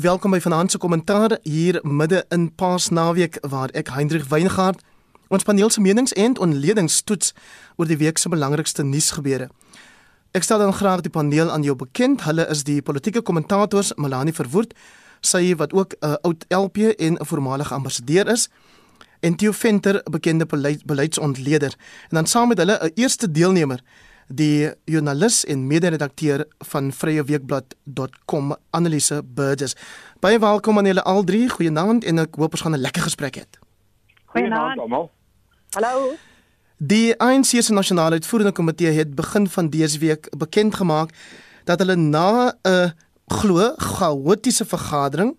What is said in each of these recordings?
welkom by vanaand se kommentaar hier midde in Paasnaweek waar ek Hendrik Weingart ons paneel se menings en onledings toets oor die week se belangrikste nuusgebeure. Ek stel dan graag die paneel aan jou bekend. Hulle is die politieke kommentators Melanie Verwoerd, sy wat ook 'n uh, oud LP en 'n voormalige ambassadeur is, en Theo Venter, bekende beleid, beleidsontleder. En dan saam met hulle 'n eerste deelnemer die joernalis en mede-redakteur van vryeweekblad.com Annelise Burgess. Baie welkom aan julle al drie. Goeienaand en ek hoop ons gaan 'n lekker gesprek hê. Goeienaand almal. Hallo. Die ANC se nasionale uitvoerende komitee het begin van dese week bekend gemaak dat hulle na 'n glo chaotiese vergadering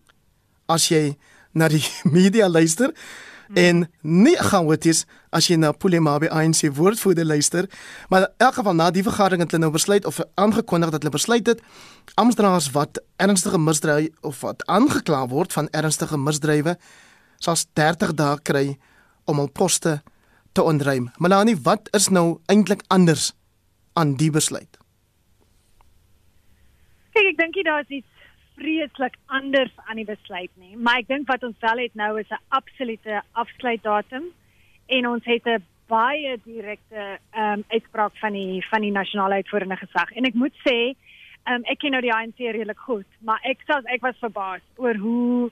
as jy na die media luister en nie chaoties as jy na Pulemabe ANC woordvoerder luister, maar in elk geval na die vergadering het hulle nou besluit of aangekondig dat hulle besluit het amptenare wat ernstige misdrywe of wat aangekla word van ernstige misdrywe sal 30 dae kry om hul poste te ontruim. Melanie, wat is nou eintlik anders aan die besluit? Kyk, ek dink jy daar is iets vreeslik anders aan die besluit nie, maar ek dink wat ons wel het nou is 'n absolute afsluitdatum en ons het 'n baie direkte ehm um, uitspraak van die van die nasionale uitvoerende gesag. En ek moet sê, ehm um, ek ken nou die ANC redelik goed, maar ek sê ek was verbaas oor hoe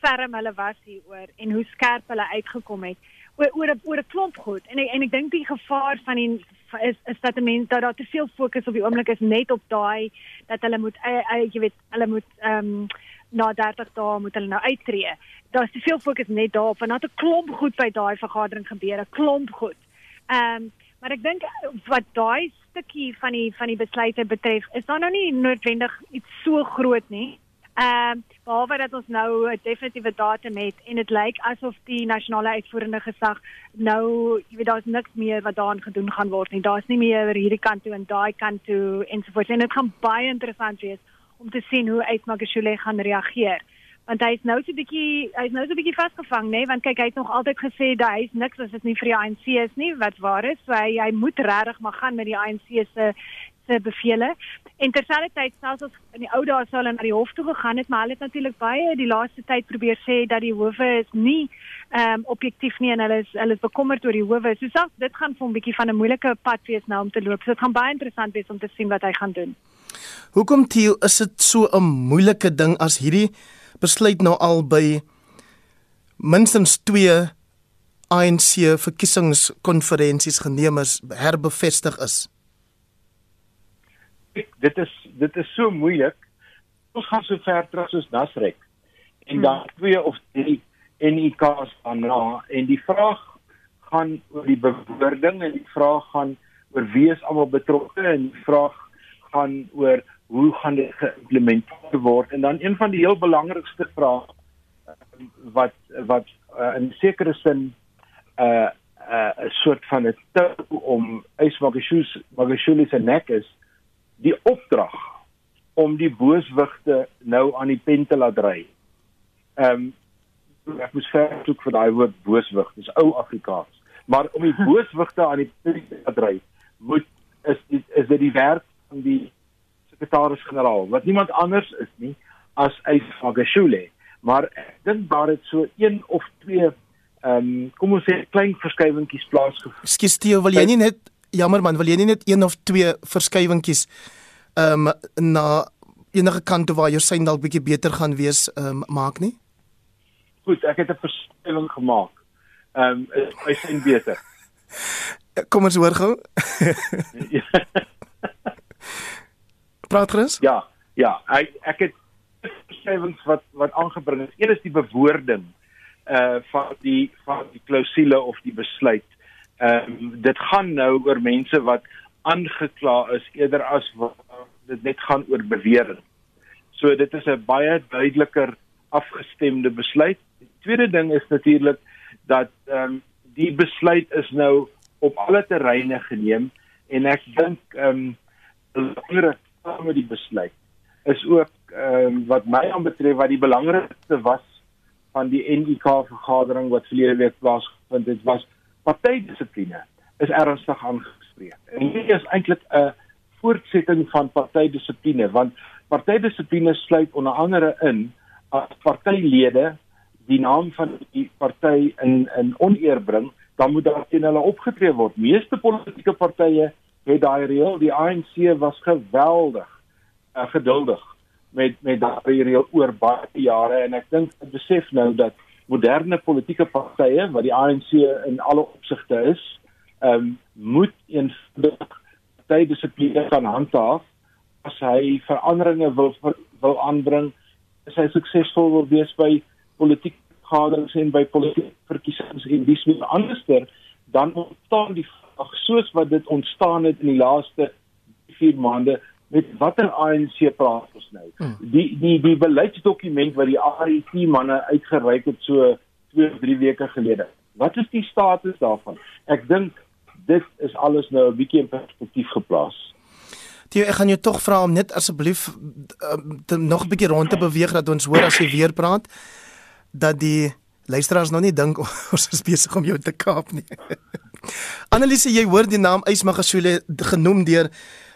ferm hulle was hieroor en hoe skerp hulle uitgekom het oor oor 'n oor 'n klomp goed. En ek, en ek dink die gevaar van die is is dat mense dat daar te veel fokus op die oomblik is net op daai dat hulle moet uh, uh, jy weet hulle moet ehm um, na 30 dae moet hulle nou uittreë. Daar's te veel fokus net daarop want daar het 'n klomp goed by daai vergadering gebeur, 'n klomp goed. Ehm um, maar ek dink wat daai stukkie van die van die besluite betref, is daar nou nie noodwendig iets so groot nie. Ehm um, behalwe dat ons nou 'n definitiewe datum het en dit lyk asof die nasionale uitvoerende gesag nou, jy weet daar's niks meer wat daaraan gedoen gaan word nie. Daar's nie meer hierdie kant toe en daai kant toe ensovoorts. En dit gaan baie interessant wees om te sien hoe Ysmagashule gaan reageer. Want hy is nou so 'n bietjie hy is nou so 'n bietjie vasgevang, nê, nee? want kyk hy het nog altyd gesê dat hy is niks as dit nie vir die ANC is nie, wat waar is. So hy hy moet regtig maar gaan met die ANC se se bevele. En terselfdertyd selfs as in die ou dae sou hulle na die hof toe gegaan het, maar hulle het natuurlik baie die laaste tyd probeer sê dat die howe is nie ehm um, objektief nie en hulle is hulle is bekommerd oor die howe. So selfs dit gaan vir 'n bietjie van 'n moeilike pad wees nou om te loop. So dit gaan baie interessant wees om te sien wat hy gaan doen. Hoekom Theo is dit so 'n moeilike ding as hierdie besluit nou al by minstens 2 ANC verkiesingskonferensies geneem is herbevestig is? dit is dit is so moeilik. Ons gaan so ver terug soos Nasrek en hmm. dan twee of drie NIKs daarna en die vraag gaan oor die bewoording en die vraag gaan oor wie is almal betrokke en die vraag gaan oor hoe gaan dit geïmplementeer word en dan een van die heel belangrikste vrae ehm, wat wat uh, in sekere sin 'n uh, 'n uh, soort van 'n tou om Ysmagashule Magashule se nek is die opdrag om die booswigte nou aan die pen te laat ry. Ehm um, ek moes versoek vir daai woord booswig, dis ou Afrikaans. Maar om die booswigte aan die pen te laat ry, moet is is dit die werk van die sekretaris-generaal wat niemand anders is nie as Ysfagashule. Maar ek dink daar het so een of twee ehm um, kom ons sê klein verskywingkies plaasgevind. Ekskuus Theo, wil jy nie net jammer man, wil jy nie net een of twee verskywingkies ehm um, na enige kant toe waar jou sein dalk bietjie beter gaan wees ehm um, maak nie? Goed, ek het 'n verskywing gemaak. Ehm um, my sein beter. Kom ons hoor gou. Praat Chris? Ja, ja, ek ek het verskywings wat wat aangebring is. Een is die bewoording uh van die van die klousule of die besluit ehm um, dit gaan nou oor mense wat aangekla is eerder as wat dit net gaan oor bewering. So dit is 'n baie duideliker afgestemde besluit. Die tweede ding is natuurlik dat ehm um, die besluit is nou op alle terreine geneem en ek dink ehm um, belangrik met die besluit is ook ehm um, wat my aanbetref wat die belangrikste was van die NIK vergadering wat verlede week plaasgevind het was partydissipline is ernstig aangespreek. En hier is eintlik 'n voortsetting van partydissipline want partydissipline sluit onder andere in as partylede die naam van die party in in oneer bring, dan moet daar teen hulle opgetree word. Meeste politieke partye het daai reël, die ANC was geweldig uh, geduldig met met daai reël oor baie jare. En ek dink ek besef nou dat moderne politieke partye wat die ANC in alle opsigte is, ehm um, moet eenvoudig tydissipline kan handhaaf. As hy veranderinge wil wil aanbring, as hy suksesvol wil wees by politieke vergaderings en by politieke verkiesings en dis nie anderster dan ontstaan die soos wat dit ontstaan het in die laaste 4 maande met watter ANC praat ons nou hmm. die die die beleidsdokument wat die RET manne uitgereik het so 2 3 weke gelede wat is die status daarvan ek dink dit is alles nou 'n bietjie in perspektief geplaas Toe ek gaan jou tog vra om net asseblief uh, nog 'n bietjie rond te beweeg dat ons hoor as jy weer praat dat die luisteraars nog nie dink ons is besig om jou te kaap nie. Annelise, jy hoor die naam Ysmagashule genoem deur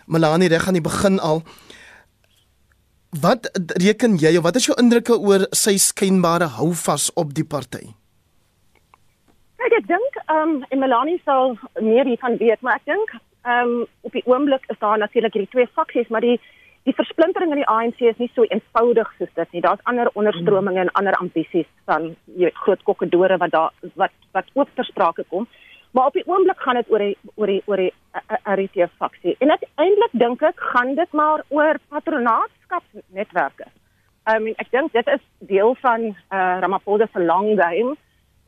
Melanie reg aan die begin al. Wat reken jy of wat is jou indrukke oor sy skynbare houvas op die party? Ek dink ehm um, Melanie sal meer hiervan weet, maar ek dink ehm um, op die oomblik is daar natuurlik hierdie twee faksies, maar die die versplintering in die ANC is nie so eenvoudig soos dit nie. Daar's ander onderstrominge en ander ambisies van jy weet groot kokkedore wat daar wat wat ook ter sprake kom. Maar op die oomblik gaan dit oor die oor die oor die RT faksie. En uiteindelik dink ek gaan dit maar oor patronaatskapnetwerke. I mean, ek dink dit is deel van uh, Ramaphosa se long game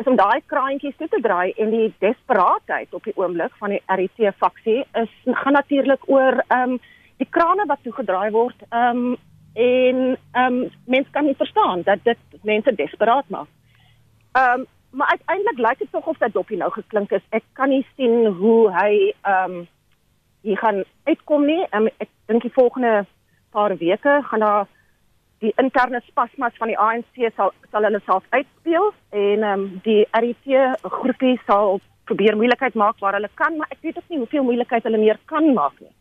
is om daai kraantjies toe te draai en die desperaatheid op die oomblik van die RT faksie is gaan natuurlik oor ehm um, die krane wat toegedraai word ehm um, en ehm um, mense kan nie verstaan dat dit mense desperaat maak. Ehm um, maar uiteindelik lyk dit tog of dat dopie nou geklink is. Ek kan nie sien hoe hy ehm um, hier gaan uitkom nie. Um, ek dink die volgende paar weke gaan daar die interne spasmas van die ANC sal sal hulle self uitspeel en ehm um, die RET groepie sal probeer moeilikheid maak waar hulle kan, maar ek weet ook nie hoeveel moeilikheid hulle meer kan maak nie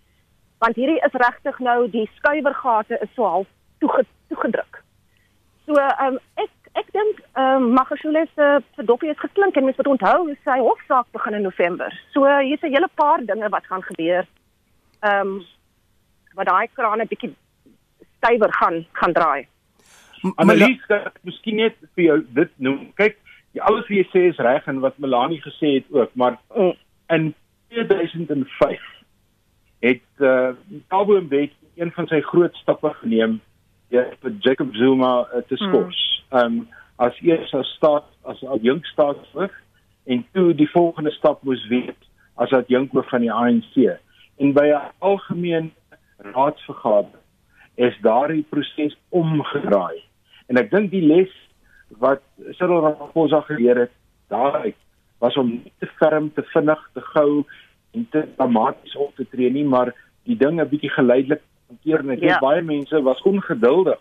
want hierdie is regtig nou die skuiwergate is so half toegedruk. So ehm um, ek ek dink ehm um, Magashule se verdoppie is geklink en mens moet onthou sy hofsaak begin in November. So hier's 'n hele paar dinge wat gaan gebeur. Ehm um, wat daai krane bietjie stywer gaan gaan draai. Annelies, miskien net vir jou dit noem. Kyk, alles wat jy sê is reg en wat Melanie gesê het ook, maar mm. in 2005 het uh, Thabo Mbeki een van sy groot stappe geneem deur vir Jacob Zuma uh, te hmm. skors. Ehm um, as eers as staat as jong staatshoof en toe die volgende stap moes weet as dat jonkhoof van die ANC. En by 'n algemeen raadsvergadering is daardie proses omgedraai. En ek dink die les wat Cyril Ramaphosa geleer het daaruit was om nie te ferm, te vinnig, te gou en te dramaties op te tree nie, maar die ding 'n bietjie geleidelik hanteer net. Ja. Baie mense was ongeduldig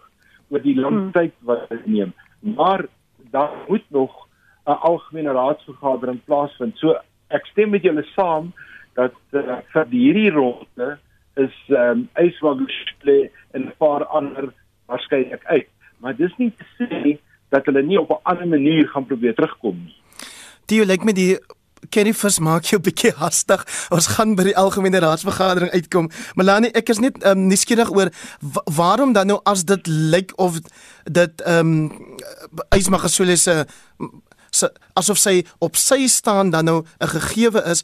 oor die lang hmm. tyd wat dit neem. Maar daar moet nog 'n algemene raadsvergadering plaasvind. So ek stem met julle saam dat uh, vir hierdie ronde is ehm um, Yswagushule en 'n paar ander waarskynlik uit. Maar dis nie te sê dat hulle nie op 'n ander manier gaan probeer terugkom nie. Die lyk met die Kenny Fus maak jou bietjie hastig. Ons gaan by die algemene raadsvergadering uitkom. Melanie, ek is net um, nuuskierig oor waarom dan nou as dit lyk of dit ehm um, Ysmagasole se asof sy op sy staan dan nou 'n gegewe is,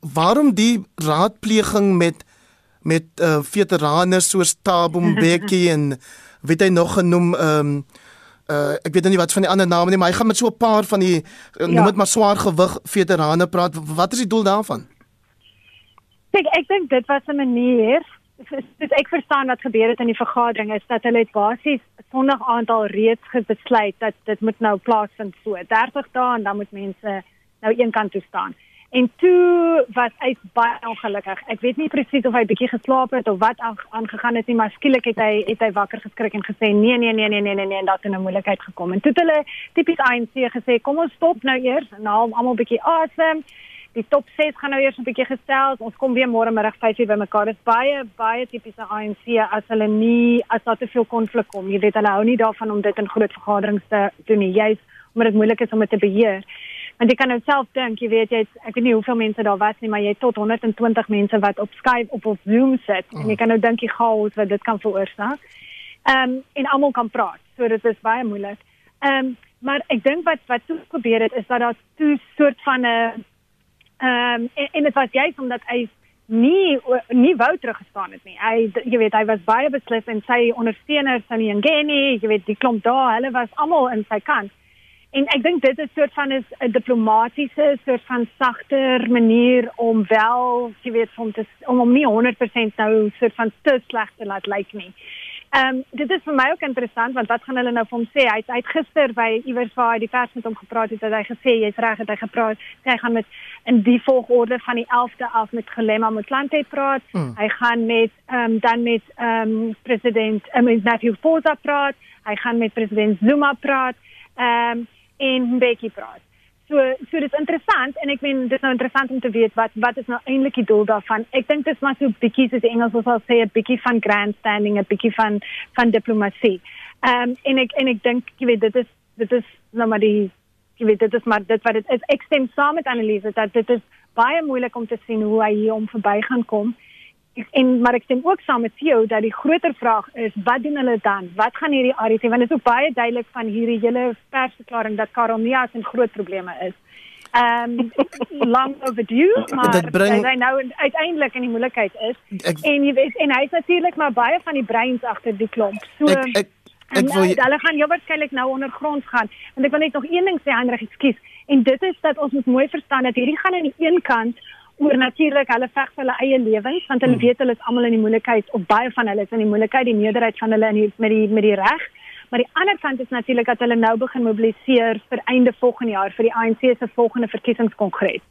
waarom die raadpleging met met uh, veterane soos Thabo Mbeki en weet hy nog genoem ehm um, uh ek weet nou nie wat van die ander name nie, maar hy gaan met so 'n paar van die uh, noem dit ja. maar swaar gewig veterane praat. Wat is die doel daarvan? Ek ek dink dit was 'n manier dis ek verstaan wat gebeur het in die vergadering is dat hulle basies sonderdag aantal reeds gebesluit dat dit moet nou plaasvind so 30 dae en dan moet mense nou een kant toe staan. En toe was hy baie ongelukkig. Ek weet nie presies of hy bietjie geslaap het of wat aangegaan het nie, maar skielik het hy het hy wakker geskrik en gesê nee nee nee nee nee nee nee en daar het 'n moeilikheid gekom. En toe het hulle tipies ANC gesê kom ons stop nou eers en haal almal bietjie asem. Die top 6 gaan nou eers 'n bietjie gestel. Ons kom weer môre middag 5:00 bymekaar. Dit is baie baie tipiese ANC as hulle nie as daar te veel konflik kom. Jy weet hulle hou nie daarvan om dit in groot vergaderings te doen nie. Jy's omdat dit moeilik is om dit te beheer. Want jy kan nou self dink, jy weet jy het, ek weet nie hoeveel mense daar was nie, maar jy het tot 120 mense wat op Skype op op Zoom sit mm. en jy kan nou dink die chaos wat dit kan veroorsaak. Ehm um, en almal kan praat. So dit is baie moeilik. Ehm um, maar ek dink wat wat toe gebeur het is dat daar toe soort van 'n ehm um, en, en dit was juist omdat hy nie nie wou teruggestaan het nie. Hy jy weet hy was baie beslis en sy ondersteuners aan die Ngeni, jy weet die klomp daar, hulle was almal in sy kant. En ek dink dit is soort van is 'n diplomatisiese soort van sagter manier om wel, jy weet, om te om om nie 100% nou soort van te sleg te laat lyk nie. Ehm um, dit is vir my ook interessant want wat gaan hulle nou vir hom sê? Hy het gister by iewers waar hy die pers met hom gepraat het, het hy gesê jy's reg, het hy gepraat. Hy gaan met in die volgorde van die 11de af met Gelema Motlanthe praat. Hmm. Hy gaan met ehm um, dan met ehm um, president um, Matthew Forza praat. Hy gaan met president Zuma praat. Ehm um, en Mbeki praat. So so dit is interessant en ek meen dit is nou interessant om te weet wat wat is nou eintlik die doel daarvan. Ek dink dit is maar so bietjie soos die Engels sal sê 'n bietjie van grandstanding, 'n bietjie van van diplomatie. Ehm um, en ek en ek dink jy weet dit is dit is nou maar die jy weet dit is maar dit wat dit is. Ek stem saam met Anneliese dat dit is baie moeilik om te sien hoe hy hier om verby gaan kom en maar ek stem ook saam met jou dat die groter vraag is wat doen hulle dan? Wat gaan hierdie RC want dit is ook baie duidelik van hierdie hele persverklaring dat Karel Mias 'n groot probleme is. Ehm um, long overdue maar dit bring hy nou uiteindelik in die moeilikheid is. Ek, en jy weet en hy's natuurlik maar baie van die breins agter die klomp. So ek, ek, ek en, wil uh, hulle gaan jou waarskynlik nou ondergronds gaan. Want ek wil net nog een ding sê Hendrik, ekskuus. En dit is dat ons moet mooi verstaan dat hierdie gaan aan die een kant oor natuurlik hulle veg vir hulle eie lewens want hulle hmm. weet hulle is almal in die moeilikheid of baie van hulle is in die moeilikheid die meerderheid van hulle in die, met die met die reg maar die ander kant is natuurlik dat hulle nou begin mobiliseer vir einde volgende jaar vir die ANC se volgende verkiesingskongres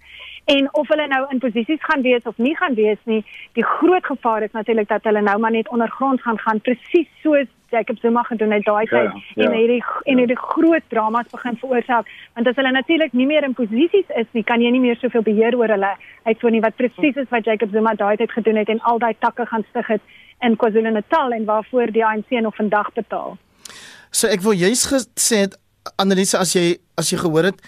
en of hulle nou in posisies gaan wees of nie gaan wees nie die groot gevaar is natuurlik dat hulle nou maar net ondergrond gaan gaan presies soos Jacob Zuma gedoen het daai tyd ja, ja, en hierdie en hierdie groot dramas begin veroorsaak want as hulle natuurlik nie meer in posisies is nie kan jy nie meer soveel beheer oor hulle uitvoer nie wat presies is wat Jacob Zuma daai tyd gedoen het en al daai takke gaan stig het in KwaZulu-Natal en waarvoor die ANC nog vandag betaal. So ek wil juist gesê Annelise as jy as jy gehoor het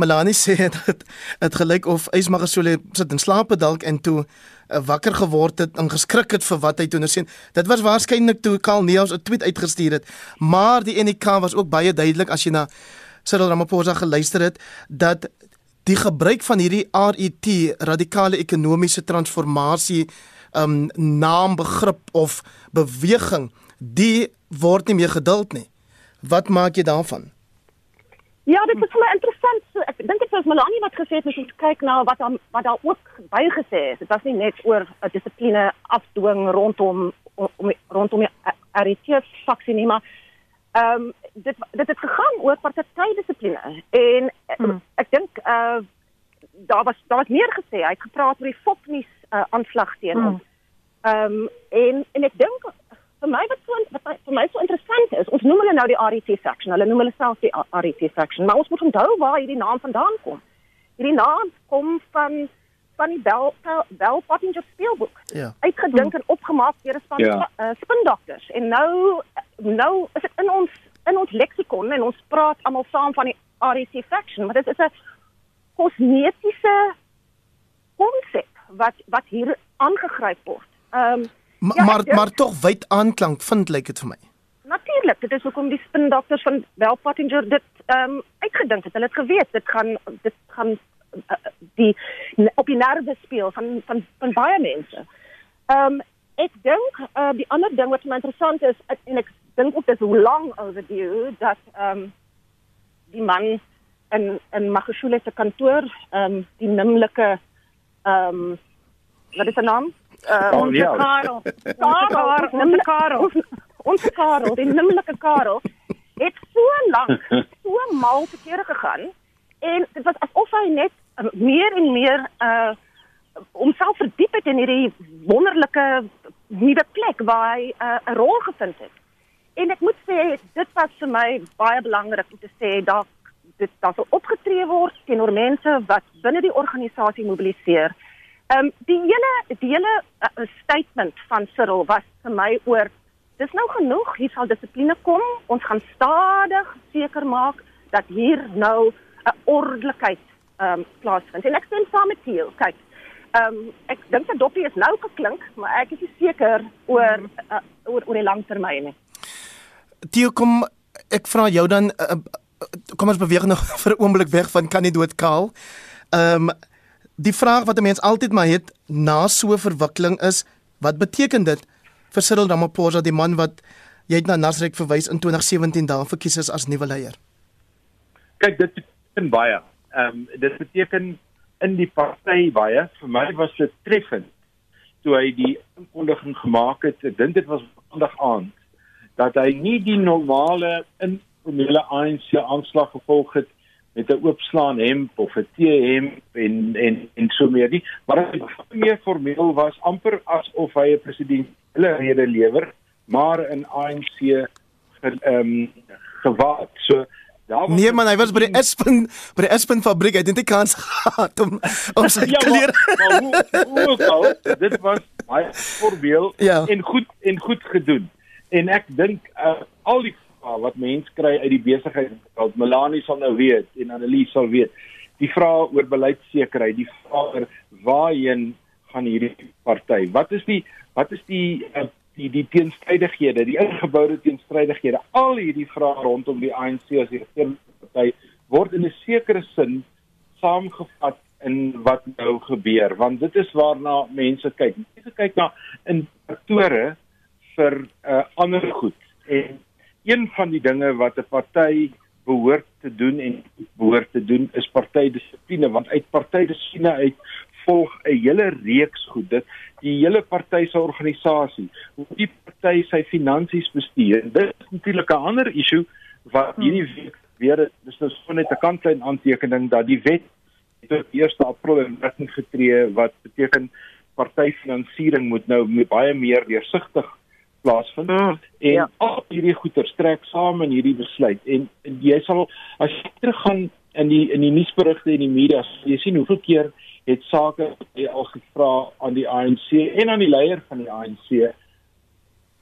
Melanie sê dit gelyk of Ysmagasole sit in slaap dalk en toe uh, wakker geword het en geskrik het vir wat hy toe nou sien. Dit was waarskynlik toe Karl Neus 'n tweet uitgestuur het, maar die NK was ook baie duidelik as jy na Cyril Ramaphosa geluister het dat die gebruik van hierdie RET radikale ekonomiese transformasie um naambegrip of beweging die word nie meer geduld nie. Wat maak jy daarvan? Ja, dit is vir my interessant. So, ek dink dit was Melanie wat gesê het ons moet kyk na wat daar wat daar ook bygesê is. Dit was nie net oor 'n dissipline afdwing rondom om, om rondom die RTF faksie nie, maar ehm um, dit dit het gegaan oor partydissipline en hmm. ek dink uh daar was daar was meer gesê. Hy het gepraat oor die Fopnuus uh, aanslag teen hom. Hmm. Ehm um, en en ek dink vir my wat so wat vir my so interessant is, ons noem hulle nou die RET section. Hulle noem hulle self die RET section, maar ons moet onthou waar hierdie naam vandaan kom. Hierdie naam kom van van die Bell Bell Pottinger speelboek. Ja. Uitgedink en opgemaak deur 'n span ja. uh, spindokters. En nou nou is dit in ons in ons leksikon en ons praat almal saam van die RET section, maar dit is 'n kosmetiese konsep wat wat hier aangegryp word. Ehm um, Ma ja, maar maar tog wyd aanklank vind lyk dit vir my. Natuurlik, dit is hoekom die spin dokters van Bell Pottinger dit ehm um, uitgedink het. Hulle het geweet dit gaan dit gaan uh, die op die nerve speel van van van baie mense. Ehm um, ek dink uh, die ander ding wat my interessant is en ek dink ook dis hoe lank overdue dat ehm um, die man in in Magashule se kantoor ehm um, die nimmerlike ehm um, wat is sy naam? Uh, oh, ja. Karel. Karel, ons Karel. Ons Karel, die nimmerlike Karel het so lank so mal te kere gegaan en dit was asof hy net uh, meer en meer uh homself verdiep het in hierdie wonderlike nuwe plek waar hy 'n uh, rol gevind het. En ek moet sê dit was vir my baie belangrik om te sê daar dit daar sal opgetree word teenoor mense wat binne die organisasie mobiliseer. Ehm um, die hele die hele uh, statement van Cyril was vir my oor dis nou genoeg, hier sal dissipline kom. Ons gaan stadig seker maak dat hier nou 'n ordelikheid ehm um, plaasvind. En ek stem saam met jou. Kyk, ehm um, ek dink dat Doppie is nou geklink, maar ek is nie seker oor uh, oor oor die langtermyn nie. Tio kom ek vra jou dan uh, kom ons beweeg nog vir 'n oomblik weg van kan nie dood kaal. Ehm um, die vraag wat 'n mens altyd maar het na so 'n verwikkeling is, wat beteken dit vir Cyril Ramaphosa, die man wat jy het na Nasrek verwys in 2017 daar verkies is as nuwe leier? Kyk, dit beteken baie. Ehm um, dit beteken in die party baie. Vir my was dit treffend toe hy die aankondiging gemaak het. Ek dink dit was maandag aand dat hy nie die normale informele ANC aanslag gevolg het met 'n oopslaan hemp of 'n T-hemp en en en so meer nie, maar hy meer formeel was amper asof hy 'n presidentsiële rede lewer, maar in ANC ehm um, gewaad. So Nee man, hy was by die Espen by die Espen fabriek. Hy het net kans gehad om om sy ja, klere. Maar, maar hoe hoe sou dit was baie voorbeeld Ja. en goed en goed gedoen. En ek dink uh, al die vrae wat mense kry uit die besigheid, wat Melanie sal nou weet en Annelies sal weet. Die vrae oor beleidsekerheid, die vrae oor waarheen gaan hierdie party? Wat is die wat is die uh, die die teenstrydighede, die ingeboude teenstrydighede, al hierdie vrae rondom die ANC as die party word in 'n sekere sin saamgevat in wat nou gebeur, want dit is waarna mense kyk. Mense kyk na indikatore vir uh, ander goed en een van die dinge wat 'n party behoort te doen en behoort te doen is partydissipline want uit partydissipline uit volg 'n hele reeks goed dit die hele party se organisasie hoe die party sy finansies bestuur dit is natuurlik 'n ander issue wat hierdie week weer dis nou so net 'n kantlyn aantekening dat die wet op 1 April in werking getree wat beteken partyfinansiering moet nou baie meer deursigtig plaasvind Mm, en ja. al hierdie goeder strek saam in hierdie besluit en, en jy sal as jy teruggaan in die in die nuusberigte en die media jy sien hoeveel keer het sake al gevra aan die ANC en aan die leier van die ANC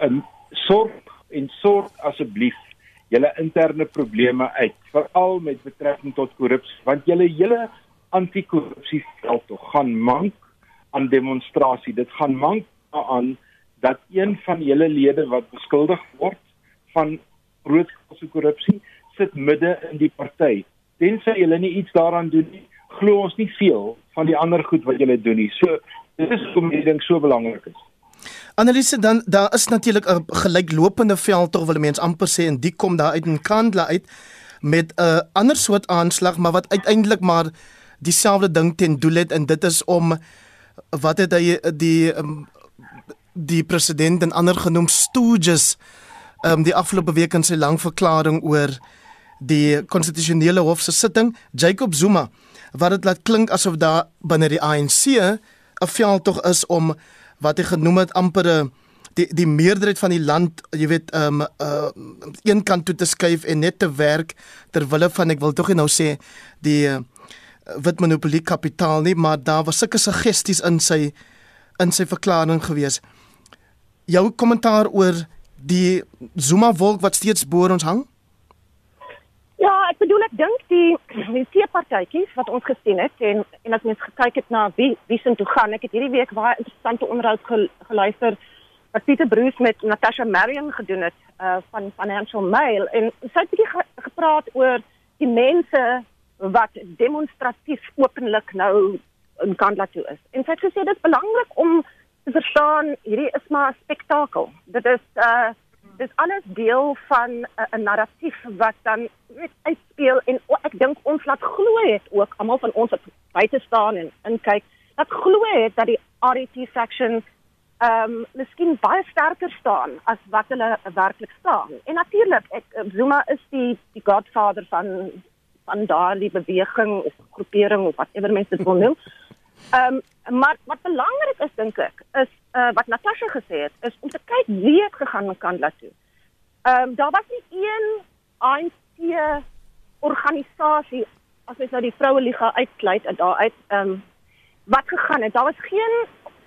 um, sorg en sorg asseblief julle interne probleme uit veral met betrekking tot korrupsie want julle hele anti-korrupsie veld tog gaan mank aan demonstrasie dit gaan mank aan dat een van julle lede wat beskuldig word van grootskaalse korrupsie sit midde in die party. Tensy julle nie iets daaraan doen nie, glo ons nie veel van die ander goed wat julle doen nie. So dit is hoekom hierdie ding so belangrik is. Annelise dan daar is natuurlik 'n gelyklopende veld tog wil 'n mens amper sê en die kom daar uit in Kandla uit met 'n ander soort aanslag maar wat uiteindelik maar dieselfde ding ten doel het en dit is om wat het hy die um, die president en ander genoem stooges um, die afgelope week in sy lang verklaring oor die konstitusionele hof se sitting Jacob Zuma wat dit laat klink asof daar binne die ANC 'n veld tog is om wat hy genoem het amper 'n die die meerderheid van die land, jy weet, ehm um, uh een kant toe te skuif en net te werk ter wille van ek wil tog nou sê die uh, wit monopolie kapitaal nie, maar daar was sulke suggesties in sy in sy verklaring gewees. Jou kommentaar oor die Zuma wolk wat steeds bo ons hang? Ja, ek bedoel ek dink die die vier partytjies wat ons gesien het en en as mens gekyk het na wie wie se toe gaan. Ek het hierdie week baie interessante onderhoud gel, geluister wat Pieter Bruce met Natasha Marion gedoen het uh van Financial Mail en sy het bietjie ge, gepraat oor die mense wat demonstratief openlik nou in Kandla toe is. En sy het gesê dit is belangrik om te verstaan hierdie is maar 'n spektakel. Dit is uh dis alles deel van uh, 'n narratief wat dan net uitspeel en o, ek dink ons laat glo het ook almal van ons wat buite staan en inkyk dat glo het dat die RET faction ehm um, miskien baie sterker staan as wat hulle werklik staan. En natuurlik, ek Zuma is die die godfather van van daardie beweging of groepering of whatever mense dit wil noem. Ehm um, maar wat belangrik is dink ek is uh, wat Natasha gesê het is om te kyk wie het gegaan na Kandla toe. Ehm um, daar was nie een ANC organisasie as jy nou die vroue liga uitsluit en daar uit ehm um, wat gegaan het. Daar was geen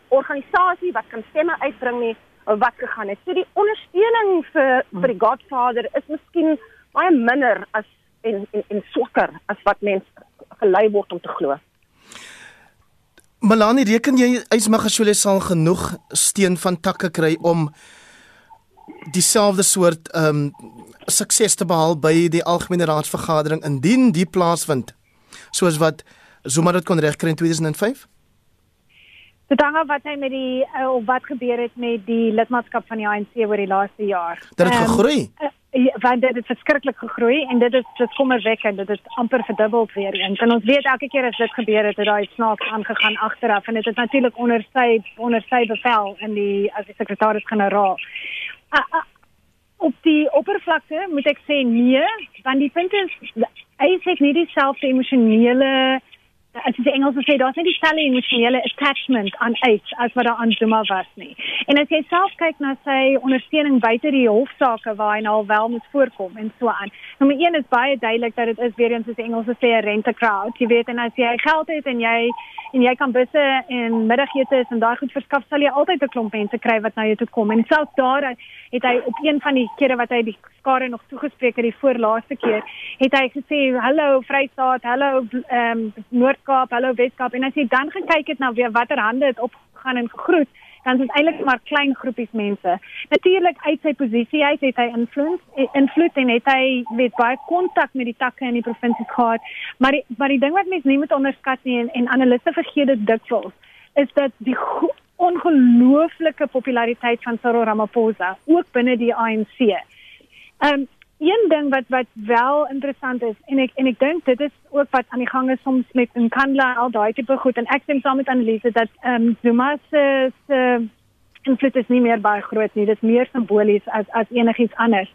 organisasie wat kan stemme uitbring nie wat gegaan het. So die ondersteuning vir vir die Godfather is miskien baie minder as en en, en swakker as wat mense gelei word om te glo. Malani, reken jy Ysmagashule sal genoeg steen van takke kry om dieselfde soort ehm um, sukses te behaal by die algemene raadsvergadering indien die plaasvind soos wat Zuma dit kon regkry in 2005? Dit hang af wat hy met die uh, of wat gebeur het met die lidmaatskap van die ANC oor die laaste jaar. Dat het um, gegroei. Uh, Ja, want dit het verskriklik gegroei en dit is dit kommerwekkend dit het amper verdubbel weer eens. En ons weet elke keer as dit gebeur het het daai snaaks aangegaan agteraf en dit is natuurlik onder sy onder sy bevel in die as die sekretaris-generaal op die oppervlakte moet ek sê nee want die punt is hy het nie dieselfde emosionele as jy Engels sê daar's nie dieselfde emosionele attachment aan iets as wat daar aan Zuma was nie. En as jy self kyk na sy ondersteuning buite die hofsaake waar hy nou wel moet voorkom en so aan. Nommer 1 is baie duidelik dat dit is weer eens soos die Engels sê 'n rente crowd. Jy weet en as jy geld het en jy en jy kan busse en middagete en daai goed verskaf, sal jy altyd 'n klomp mense kry wat na jou toe kom. En selfs daar het hy op een van die kere wat hy die skare nog toegespreek het die voorlaaste keer, het hy gesê hallo Vrystaat, hallo ehm um, Noord-Kaap, hallo Wes-Kaap en as jy dan gekyk het na weer watter hande het opgegaan en gegroet dan is dit eintlik maar klein groepies mense. Natuurlik uit sy posisie uit het hy invloed invloed en het hy weet baie kontak met die takke in die provinsie gehad. Maar die, maar die ding wat mense nie moet onderskat nie en, en analiste vergeet dit dikwels is dat die ongelooflike populariteit van Cyril Ramaphosa ook binne die ANC. Ehm um, een ding wat wat wel interessant is en ek en ek dink dit is ook wat aan die gang is soms met Nkandla al daai tipe goed en ek stem saam met Annelise dat ehm um, Zuma se se invloed is nie meer baie groot nie. Dit is meer simbolies as as enigiets anders.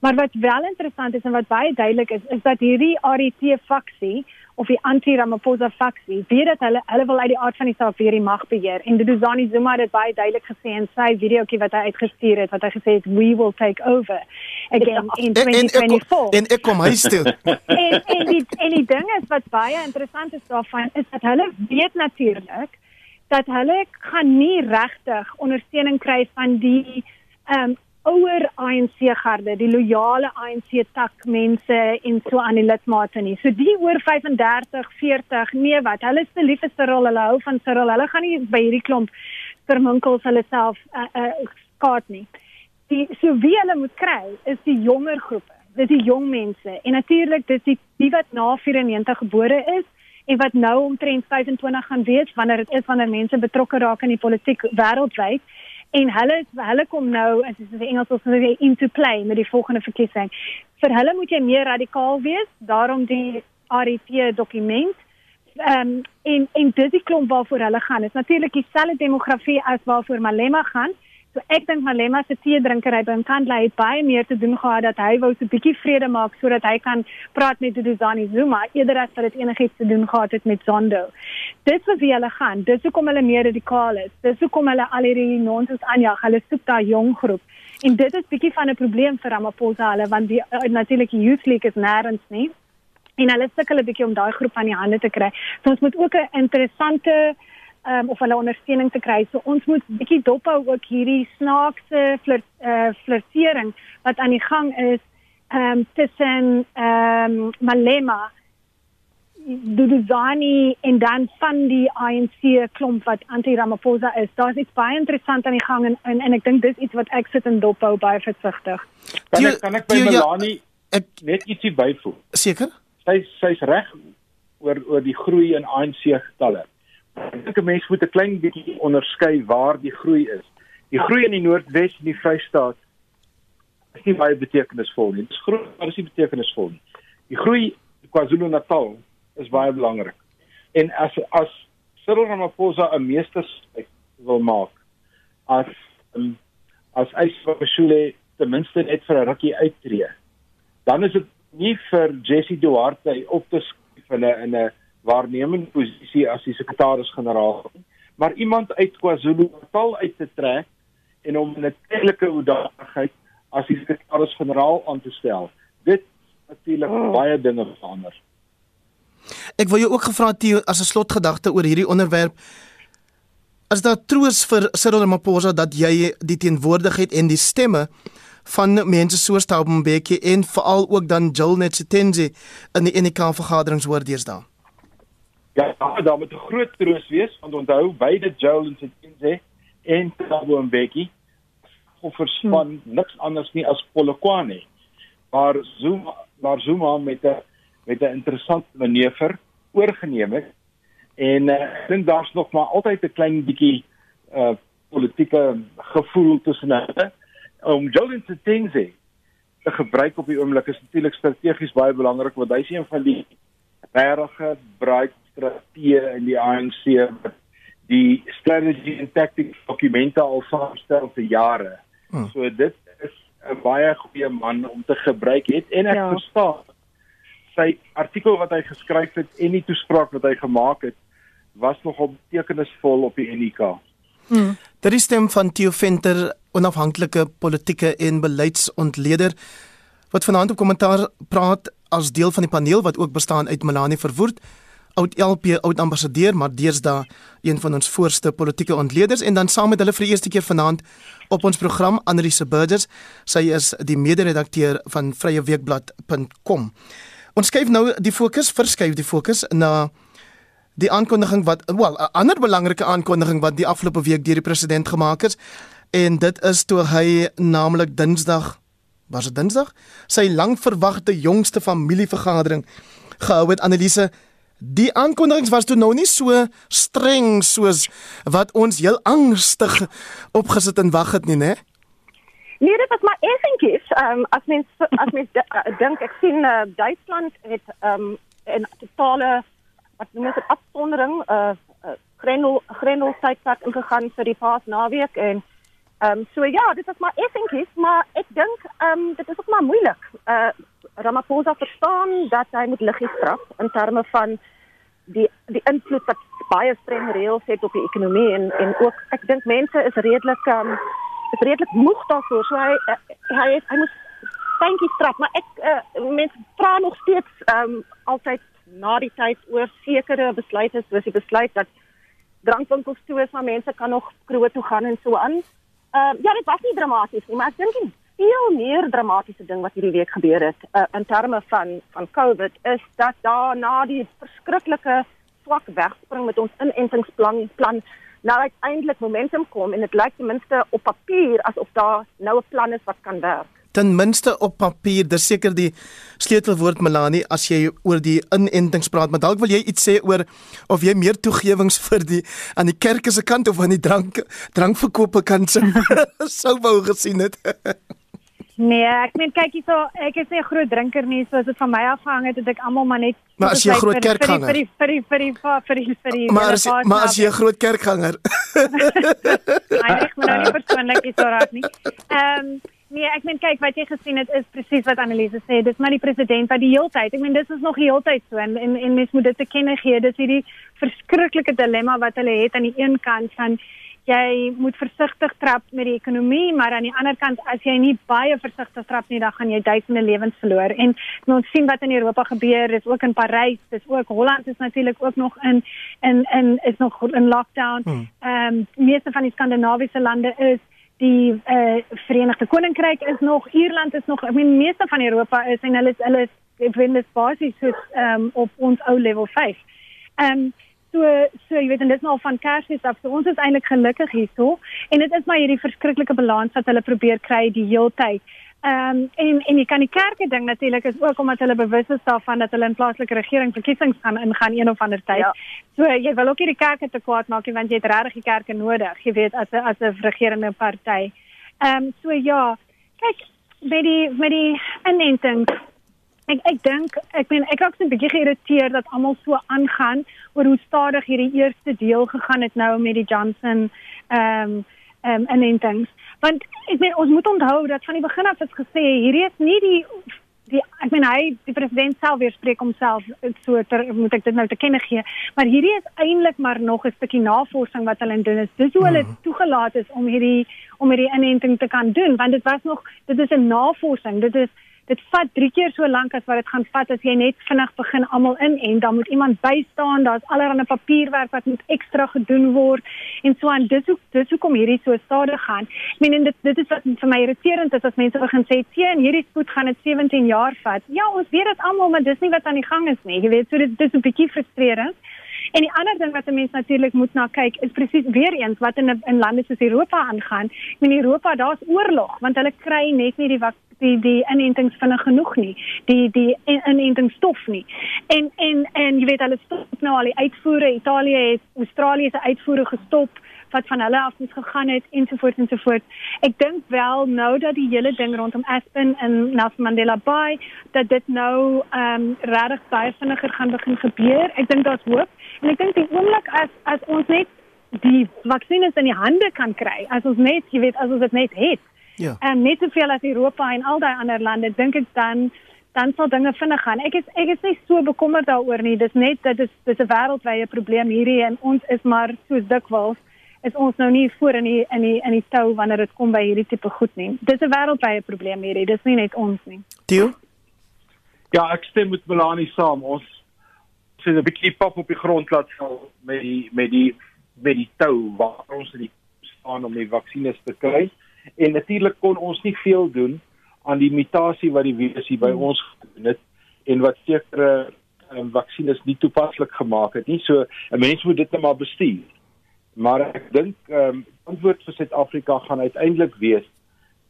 Maar wat wel interessant is en wat baie duidelik is, is dat hierdie RET faksie of die anti-Ramaphosa faksie weet dat hulle hulle wil uit die aard van die saak weer die mag beheer en Duduzani Zuma het baie duidelik gesê in sy videoetjie wat hy uitgestuur het wat hy gesê het we will take over again ja. in 2024 en ek kom huis toe en en die en die ding is wat baie interessant is daarvan is dat hulle weet natuurlik dat hulle gaan nie regtig ondersteuning kry van die ehm um, ouer ANC garde, die loyale ANC tak mense en so aan die lidmate nie. So die oor 35, 40, nee wat, hulle is te lief vir Cyril, hulle hou van Cyril. Hulle gaan nie by hierdie klomp verminkels hulle self uh, uh, skaat nie. Die so wie hulle moet kry is die jonger groepe. Dis die jong mense en natuurlik dis die die wat na 94 gebore is en wat nou omtrent 25 gaan wees wanneer dit is wanneer mense betrokke raak in die politiek wêreldwyd en hulle hulle kom nou as jy sê Engels of sê into play met die volgende verkiesing. Vir hulle moet jy meer radikaal wees, daarom die RET dokument. Ehm um, en en dis die klomp waarvoor hulle gaan. Dit is natuurlik dieselfde demografie as waarvoor Malema gaan. So ek dink Malema se tee drinkery by Nkandla het baie meer te doen gehad dat hy wou so 'n bietjie vrede maak sodat hy kan praat met Duduzani Zuma eerder as wat dit enigiets te doen gehad het met Zondo. Dis wie hulle gaan. Dis hoekom hulle meer radikaal is. Dis hoekom hulle al hierdie nonsens aanjag. Hulle soek daai jong groep. En dit is bietjie van 'n probleem vir Ramaphosa hulle want die uh, natuurlik die Youth League is nêrens nie. En hulle sukkel 'n bietjie om daai groep aan die hande te kry. So ons moet ook 'n interessante um, of hulle ondersteuning te kry. So ons moet bietjie dophou ook hierdie snaakse flirt, uh, flirtering wat aan die gang is um, tussen um, Malema Duduzani en dan van die ANC klomp wat anti-Ramaphosa is. Daar's iets baie interessant aan die gang en en, en ek dink dis iets wat ek sit in dophou baie versigtig. Kan ek kan ek by Melanie ja, ek, net ietsie byvoeg? Seker. Sy sy's reg oor oor die groei in ANC getalle. Ek dink 'n mens moet 'n klein bietjie onderskei waar die groei is. Die groei in die Noordwes en die Vrystaat is nie baie betekenisvol nie. Dit is groot, maar is nie betekenisvol nie. Die groei in KwaZulu-Natal is baie belangrik. En as as Cyril Ramaphosa 'n meesterstuk wil maak as um, as Ysvashule ten minste net vir 'n rukkie uittreë, dan is dit nie vir Jesse Duarte op te skryf in 'n in 'n waarnemende posisie as die sekretaris-generaal, maar iemand uit KwaZulu-Natal uit te trek en hom in 'n tydelike hoedanigheid as die sekretaris-generaal aan te stel. Dit natuurlik oh. baie dinge verander. Ek wil jou ook gevra Theo as 'n slotgedagte oor hierdie onderwerp. As daar troos vir Cyril Ramaphosa dat jy die teenwoordigheid en die stemme van mense soos Thabo Mbeki en veral ook dan Joel Netsenzi in die NK vergaderings hoor deesdae. Ja, daar moet 'n groot troos wees want onthou beide Joel en Netsenzi en Thabo Mbeki of verspan hmm. niks anders nie as Polokwane. Maar Zuma, maar Zuma met 'n met 'n interessante manoeuvre oorgeneem het en uh, ek dink daar's nog maar altyd 'n klein bietjie uh politieke gevoel tussen hulle om Jolien te Tenze te gebruik op die oomblik is natuurlik strategies baie belangrik want hy is een van die regte braai strategieë in die ANC wat die strategy and tactics dokumente al saamstel vir jare. Hmm. So dit is 'n baie goeie man om te gebruik het en ek ja. verstaan sy artikel wat hy geskryf het en die toespraak wat hy gemaak het was nogal betekenisvol op die NK. Hmm. Dit is stem van Theo Venter, onafhanklike politieke en beleidsontleder wat vanaand op kommentaar praat as deel van die paneel wat ook bestaan uit Melanie Verwoerd, oud LP oud ambassadeur, maar deesdae een van ons voorste politieke ontleeders en dan saam met hulle vir die eerste keer vanaand op ons program Annelise Burgers. Sy is die mede-redakteur van vryeweekblad.com. Ons skuif nou die fokus, verskuif die fokus na die aankondiging wat wel 'n ander belangrike aankondiging wat die afgelope week deur die president gemaak is en dit is toe hy naamlik Dinsdag was dit Dinsdag sy lankverwagte jongste familievergadering gehou het Annelise die aankondigings was toe nou nie so streng soos wat ons heel angstig opgesit en wag het nie né Nee, dit was maar effentjies. Ehm um, as mens as mens dink ek sien uh, Duitsland het ehm um, 'n totale wat noem dit afsondering uh, uh Grenel Grenel tydperk ingegaan vir die paas naweek en ehm um, so ja, dit is maar effentjies, maar ek dink ehm um, dit is ook maar moeilik. Uh Ramaphosa verstaan dat hy moet liggies straf in terme van die die invloed wat baie streng reëls het op die ekonomie en en ook ek dink mense is redelik ehm um, is redelik moeg daarvoor. So hy uh, hy hy, hy moet thankie straf, maar ek uh, mense vra nog steeds ehm um, altyd na die tyd oor sekere besluite soos die besluit dat drankwinkels toe is maar mense kan nog kroeg toe gaan en so aan. Ehm uh, ja, dit was nie dramaties nie, maar ek dink 'n veel meer dramatiese ding wat hierdie week gebeur het uh, in terme van van COVID is dat daar na die verskriklike swak wegspring met ons inentingsplan plan nou uiteindelik momentum kom en dit lyk ten minste op papier asof daar nou 'n plan is wat kan werk ten minste op papier, dis seker die sleutelwoord Melanie as jy oor die inentings praat, maar dalk wil jy iets sê oor of jy meer toegewings vir die aan die kerke se kant of aan die drank drankverkope kant sou sou wou gesien het. Nee, ek meen kyk hierso, ek is nie 'n groot drinker nie, so as dit van my afhang het, het ek almal maar net Maar as jy 'n groot kerkganger. vir die vir die vir die vir die vir die Maar as maar as jy 'n groot kerkganger. Nee, ek moet nou nie persoonlik hierso raak nie. Ehm um, Nee, ek meen kyk wat jy gesien het is presies wat Annelise sê. Dis maar die president wat die hele tyd, ek meen dis is nog die hele tyd so en en, en mens moet dit te kenne gee. Dis hierdie verskriklike dilemma wat hulle het aan die een kant van jy moet versigtig trap met die ekonomie, maar aan die ander kant as jy nie baie versigtig trap nie, dan gaan jy duisende lewens verloor. En ons sien wat in Europa gebeur, dis ook in Parys, dis ook Holland is natuurlik ook nog in in in is nog in lockdown. Hmm. Ehm um, meeste van die skandinawiese lande is die uh, Verenigde Koninkryk is nog Ierland is nog ek meen meeste van Europa is en hulle is hulle is wendig basies soos um, op ons ou level 5. Ehm um, so so jy weet en dit nou van Kersfees af. So ons is eintlik gelukkig hierso en dit is maar hierdie verskriklike balans wat hulle probeer kry die hele tyd. Ehm um, en en jy kan die kerke ding natuurlik is ook omdat hulle bewus is daarvan dat hulle in plaaslike regering verkiesings gaan ingaan een of ander tyd. Ja. So jy wil ook nie die kerke te kwaad maak nie want jy het regtig die kerke nodig, jy weet as 'n as 'n regerende party. Ehm um, so ja, kyk met die met die inenting ek ek dink ek ben ek raak so 'n bietjie geïrriteerd dat almal so aangaan oor hoe stadig hierdie eerste deel gegaan het nou met die Johnson ehm um, ehm um, inentings want ek meen ons moet onthou dat van die begin af is gesê hierdie is nie die die ek meen hy die president self weer spreek homself so ter, moet ek dit nou te kenne gee maar hierdie is eintlik maar nog 'n stukkie navorsing wat hulle doen is dis hoe hulle mm. toegelaat is om hierdie om hierdie inenting te kan doen want dit was nog dit is 'n navorsing dit is dit vat 3 keer so lank as wat dit gaan vat as jy net vinnig begin almal in en dan moet iemand bystaan, daar's allerlei papierwerk wat moet ekstra gedoen word en so aan. Dis hoe dis hoekom hierdie so stadig gaan. Ek meen dit dit is wat vir my irriterend is as mense begin sê, "Sien, hierdie spoed gaan dit 17 jaar vat." Ja, ons weet dit almal, maar dis nie wat aan die gang is nie. Jy weet, so dit dis 'n bietjie frustrerend. En die ander ding wat 'n mens natuurlik moet na kyk is presies weer eens wat in in lande soos Europa aangaan. In Europa daar's oorlog want hulle kry net nie die die die inentings vinnig genoeg nie. Die die inentingsstof nie. En en en jy weet hulle stop nou al die uitvoere. Italië het Australië se uitvoere gestop wat van hulle af moes gegaan het ensovoorts ensovoorts. Ek dink wel nou dat die hele ding rondom Aspen en Nelson Mandela Bay dat dit nou ehm um, regtig baie vinniger gaan begin gebeur. Ek dink daar's hoop. En ek dink die oomblik as as ons net die vaksines in die hande kan kry, as ons net, jy weet, as ons dit net het. Ja. En net soveel as Europa en al daai ander lande, dink ek dan dan sal dinge vinnig gaan. Ek is ek is nie so bekommerd daaroor nie. Dis net dat dit is 'n wêreldwye probleem hierdie en ons is maar so dikwels is ons nou nie voor in die in die in die tou wanneer dit kom by hierdie tipe goed nie. Dis 'n wêreldwye probleem hierdie. Dis nie net ons nie. Tio? Ja, ek stem met Melanie saam. Ons sê 'n bietjie pap op die grond laat val met die met die met die tou waar ons in die staan om die vaksines te kry. En natuurlik kon ons nie veel doen aan die mutasie wat die virus hier by ons gedoen het en wat sekere um, vaksines nie toepaslik gemaak het nie. So 'n mens moet dit net maar bestuur. Maar ek dink ehm um, antwoord vir Suid-Afrika gaan uiteindelik wees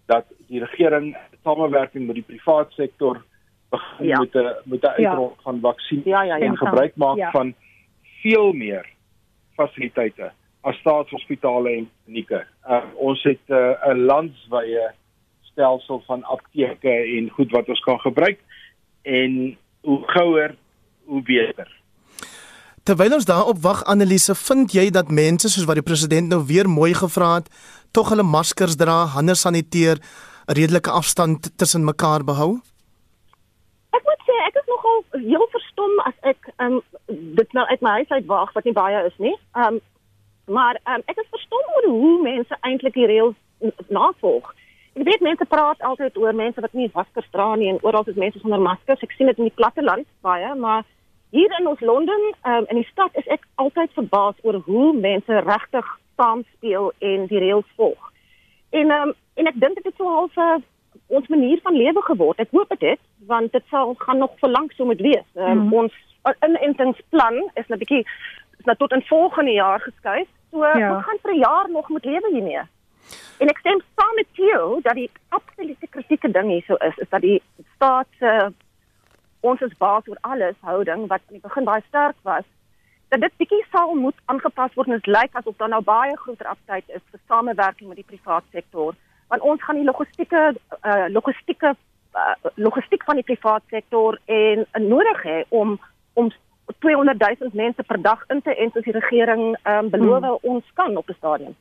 dat die regering samewerking met die privaat sektor begin ja. met 'n met 'n uitrol ja. van vaksin ja, ja, ja, en gebruik maak ja. van veel meer fasiliteite as staatshospitale en klinieke. Uh, ons het uh, 'n uh, landwyse stelsel van apteke en goed wat ons kan gebruik en hoe gouer hoe beter. Terwyl ons daarop wag Annelise, vind jy dat mense soos wat die president nou weer mooi gevra het, tog hulle maskers dra, hande saniteer, 'n redelike afstand tussen mekaar behou? Ek moet sê ek is nogal heel verstom as ek um dit nou uit my huis uit wag wat nie baie is nie. Um maar um ek is verstom oor hoe mense eintlik die reëls navolg. Ek weet mense praat altyd oor mense wat nie maskers dra nie en oral is mense sonder maskers. Ek sien dit in die platteland baie, maar hier in ons Londen um in die stad is ek altyd verbaas oor hoe mense regtig saam speel en die reëls volg. En um en ek dink dit is so half 'n ons manier van lewe geword. Ek hoop dit het, want dit sal gaan nog vir lank so moet wees. Um, mm. Ons inentingsplan is 'n bietjie is nou tot in volgende jaar geskuif. So ja. ons gaan vir 'n jaar nog moet lewe hiermee. En ek stem saam met jou dat die absolute kritieke ding hierso is, is dat die staat se uh, ons is baas oor alles houding wat aan die begin baie sterk was dat dit bietjie sal moet aangepas word en dit lyk asof daar nou baie groter aptyd is vir samewerking met die private sektor want ons gaan die logistieke uh, logistieke uh, logistiek van die private sektor en uh, nodig hê om om 200 000 mense per dag in te en soos die regering um, beloof hmm. ons kan op 'n stadium.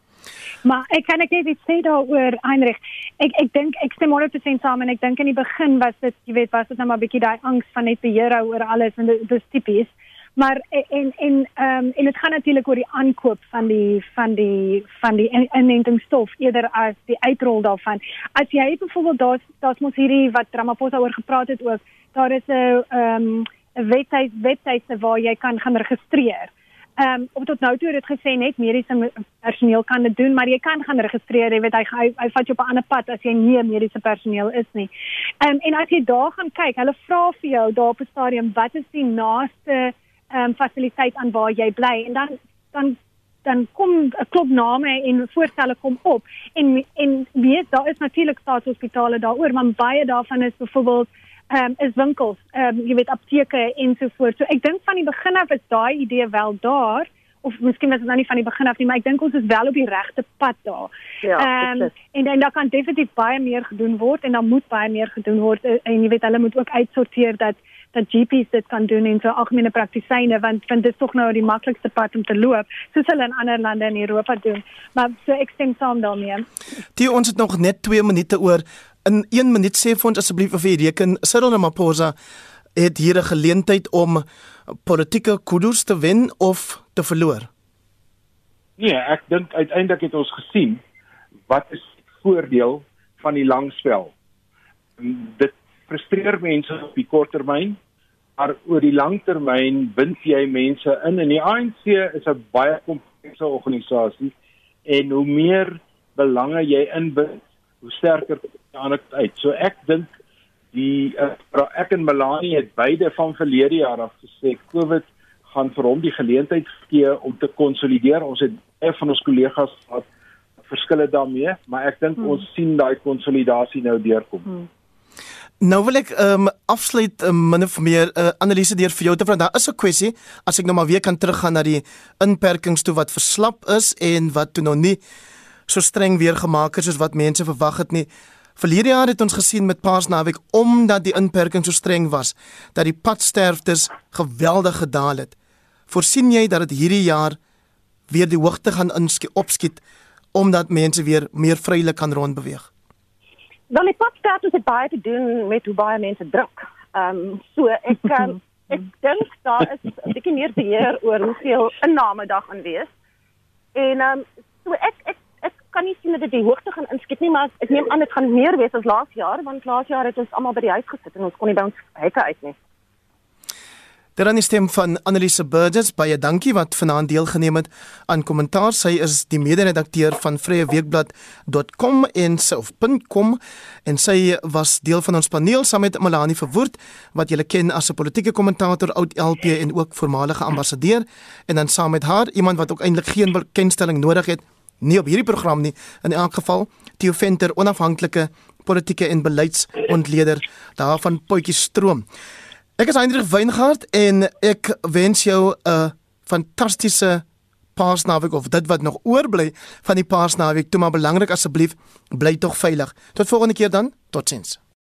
Maar ek kan ek net iets sê daaroor Heinrich. Ek ek dink ek stem 100% saam en ek dink in die begin was dit jy weet was dit nou maar 'n bietjie daai angs van net beheer oor alles en dit is tipies. Maar en en ehm um, en dit gaan natuurlik oor die aankoop van die van die van die inentingsstof eerder as die uitrol daarvan. As jy byvoorbeeld daar's daar's mos hierdie wat Ramaphosa oor gepraat het ook, daar is 'n ehm um, 'n webwerf webwerf waar jy kan gaan registreer. Ehm um, op tot nou toe het dit gesê net mediese personeel kan dit doen, maar jy kan gaan registreer, jy weet hy hy, hy vat jou op 'n ander pad as jy nie mediese personeel is nie. Ehm um, en as jy daar gaan kyk, hulle vra vir jou daar op 'n stadium wat is die naaste ehm um, fasiliteit aan waar jy bly en dan dan dan kom 'n klop name en voorstelle kom op en en weet daar is natuurlik staatshospitale daaroor maar baie daarvan is byvoorbeeld ehm um, is winkels ehm um, jy weet apteke en so voort so ek dink van die begin af is daai idee wel daar of miskien was dit nou nie van die begin af nie maar ek dink ons is wel op die regte pad daar. Ja. Um, en dan daar kan definitief baie meer gedoen word en dan moet baie meer gedoen word en jy weet hulle moet ook uitsorteer dat dat GPs dit kan doen en so algemene praktisyne want want dit is tog nou die maklikste pad om te loop soos hulle in ander lande in Europa doen. Maar so ek stem saam daarmee. Die ons het nog net 2 minute oor. In 1 minuut sê vir ons asseblief of jy reken Cyril Ramaphosa het hier 'n geleentheid om politieke kudos te wen of te verloor. Nee, ek dink uiteindelik het ons gesien wat is die voordeel van die langspel. Dit frustreer mense op die kort termyn, maar oor die lang termyn bind jy mense in en die ANC is 'n baie komplekse organisasie en hoe meer belange jy inbind, hoe sterker gaan dit uit. So ek dink die uh, ek en Melanie het beide van verlede jaar af gesê COVID gaan vir hom die geleentheid gee om te konsolideer. Ons het baie van ons kollegas gehad verskille daarmee, maar ek dink hmm. ons sien daai konsolidasie nou deurkom. Hmm. Nou wil ek ehm um, afsluit um, min of meer 'n uh, analise deur vir jou te vra. Daar is 'n kwessie as ek nou maar weer kan teruggaan na die inperkings toe wat verslap is en wat toe nog nie so streng weer gemaak is soos wat mense verwag het nie. Verlede jaar het ons gesien met Paasnaweek omdat die inperking so streng was dat die padsterftes geweldig gedaal het. Voorsien jy dat dit hierdie jaar weer die hoogte gaan inskiet opskiet omdat mense weer meer vrylik kan rondbeweeg? Wel, die padsterftes het baie te doen met hoe baie mense drink. Ehm um, so ek um, ek dink daar is 'n bietjie meer beheer oor hoeveel inname daar gaan wees. En ehm um, so ek ek ek kan nie sien dat dit die hoogte gaan inskiet nie, maar ek neem aan dit gaan meer wees as laas jaar want laas jaar het ons almal by die huis gesit en ons kon nie by ons hekke uit nie. Dan is stem van Annelise Burgess baie dankie wat vanaand deelgeneem het aan kommentaar. Sy is die mede-redakteur van vryeweekblad.com en self.com en sy was deel van ons paneel saam met Melanie Verwoerd wat julle ken as 'n politieke kommentator, oud LP en ook voormalige ambassadeur en dan saam met haar iemand wat ook eintlik geen bekendstelling nodig het nie op hierdie program nie in elk geval Theo Venter onafhanklike politieke en beleidsontleder daarvan Potjie Stroom. Ek is Hendrik Weingart en ek wens jou 'n fantastiese Paasnaweek of dit wat nog oorbly van die Paasnaweek. Toe maar belangrik asseblief bly tog veilig. Tot volgende keer dan. Totsiens.